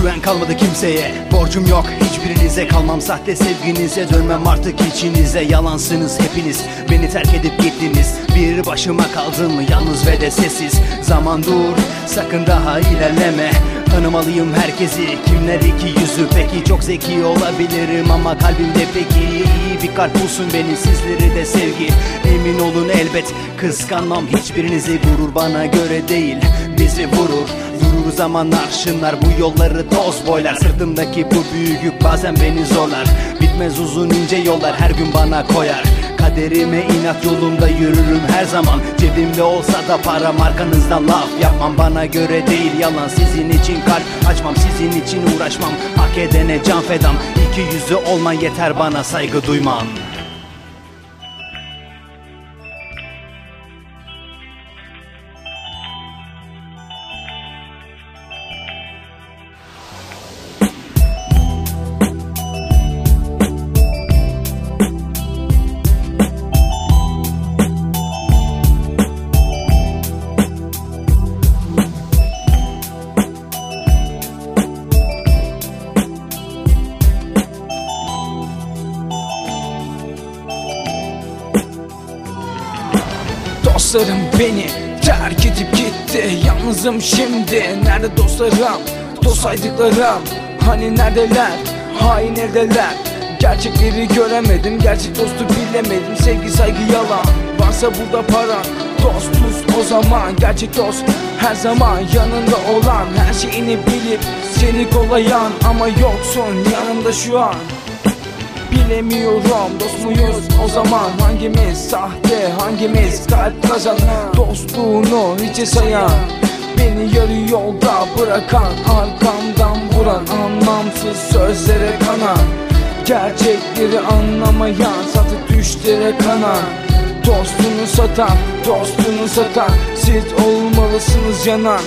Güven kalmadı kimseye Borcum yok. Hiçbirinize Kalmam sahte sevginize Dönmem artık içinize. Yalansınız hepiniz Beni terk edip gittiniz. Bir başıma kaldım Yalnız ve de sessiz. Zaman dur Sakın daha ilerleme. Tanımalıyım herkesi Kimler iki yüzü? Peki çok zeki olabilirim Ama kalbimde peki iyi bir kalp bulsun beni. Sizleri de sevgi Emin olun elbet. Kıskanmam hiçbirinizi Gurur bana göre değil Bizi vurur. Vurur zamanlar şınlar bu yolları toz boylar. Sırtımdaki bu büyük yük bazen beni zorlar. Bitmez uzun ince yollar her gün bana koyar. Kaderime inat yolumda yürürüm her zaman. Cebimde olsa da para arkanızdan laf yapmam. Bana göre değil yalan sizin için kalp açmam. Sizin için uğraşmam hak edene can fedam. İki yüzü olman yeter bana saygı duyman Dostlarım beni terk edip gitti. Yalnızım şimdi. Nerede dostlarım? Dost saydıklarım. Hani neredeler? Hain neredeler? Gerçekleri göremedim. Gerçek dostu bilemedim. Sevgi saygı yalan. Varsa burada para. Dostuz o zaman. Gerçek dost her zaman. Yanında olan Her şeyini bilip seni kollayan Ama yoksun. Yanımda şu an Bilemiyorum dost muyuz? O zaman Hangimiz sahte hangimiz kalp kazanan Dostluğunu hiçe sayan Beni yarı yolda bırakan Arkamdan vuran anlamsız sözlere kanan Gerçekleri anlamayan satıp düşlere kanan. Dostunu satan, dostunu satan Siz olmalısınız yanan